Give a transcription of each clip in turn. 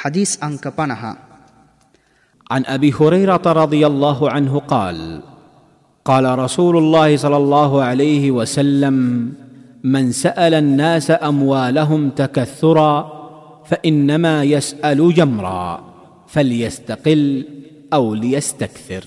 حديث أنك بنها عن أبي هريرة رضي الله عنه قال قال رسول الله صلى الله عليه وسلم من سأل الناس أموالهم تكثرا فإنما يسأل جمرا فليستقل أو ليستكثر.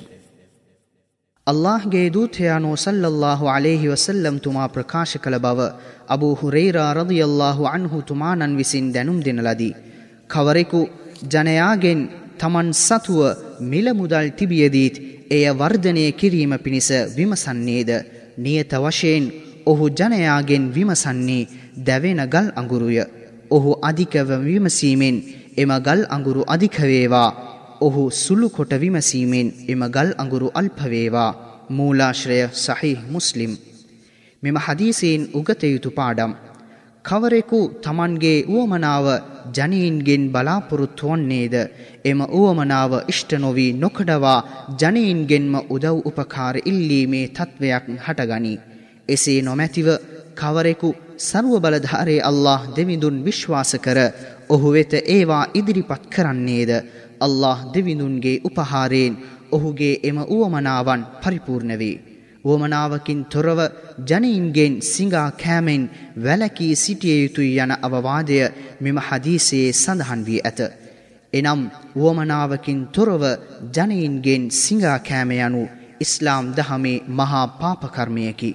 الله جيدو تيانو صلى الله عليه وسلم تما ವಸಲ್ಲಂ ತುಮಾ أبو ಕಲಬವ رضي الله عنه تمانا وسين دنم دن لدي කවරෙකු ජනයාගෙන් තමන් සතුව මිලමුදල් තිබියදීත් එය වර්ධනය කිරීම පිණිස විමසන්නේද? නියත වශයෙන් ඔහු ජනයාගෙන් විමසන්නේ දැවෙන ගල් අඟුරුය. ඔහු අධිකව විමසීමෙන් එම ගල් අඟුරු අධිකවේවා ඔහු සුළු කොට විමසීමෙන් එම ගල් අඟුරු අල්පවේවා මූලාශ්‍රය සහිහ මුස්ලිම්. මෙම හදීසයෙන් උගත යුතු පාඩම්. කවරෙකු Tamanගේ උවමනාව ජනීන්ගෙන් බලාපොරොත්තු වන්නේද? එම උවමනාව ඉෂ්ට නොවි නොකඩවා ජනීන්ගෙන්ම උදව් උපකාර ඉල්ලීමේ තත්වයක් හටගනී. එසේ නොමැතිව කවරෙකු ਸਰව බලධාරේ අල්ලාහ් දෙවිඳුන් විශ්වාස කර ඔහු වෙත ඒවා ඉදිරිපත් කරන්නේද? අල්ලාහ් දෙවිඳුන්ගේ උපහාරයෙන් ඔහුගේ එම උවමනාවන් පරිපූර්ණ වේ. වුවමනාවකින් තොරව ජනීන්ගෙන් සිඟා කෑමෙන් වැලකී සිටිය යුතුයි යන අවවාදය මෙම හදීසයේ සඳහන් වී ඇත. එනම් වුවමනාවකින් තොරව ජනීන්ගෙන් සිඟා කෑම යනු ඉස්ලාම් දහමේ මහා පාපකර්මයකි.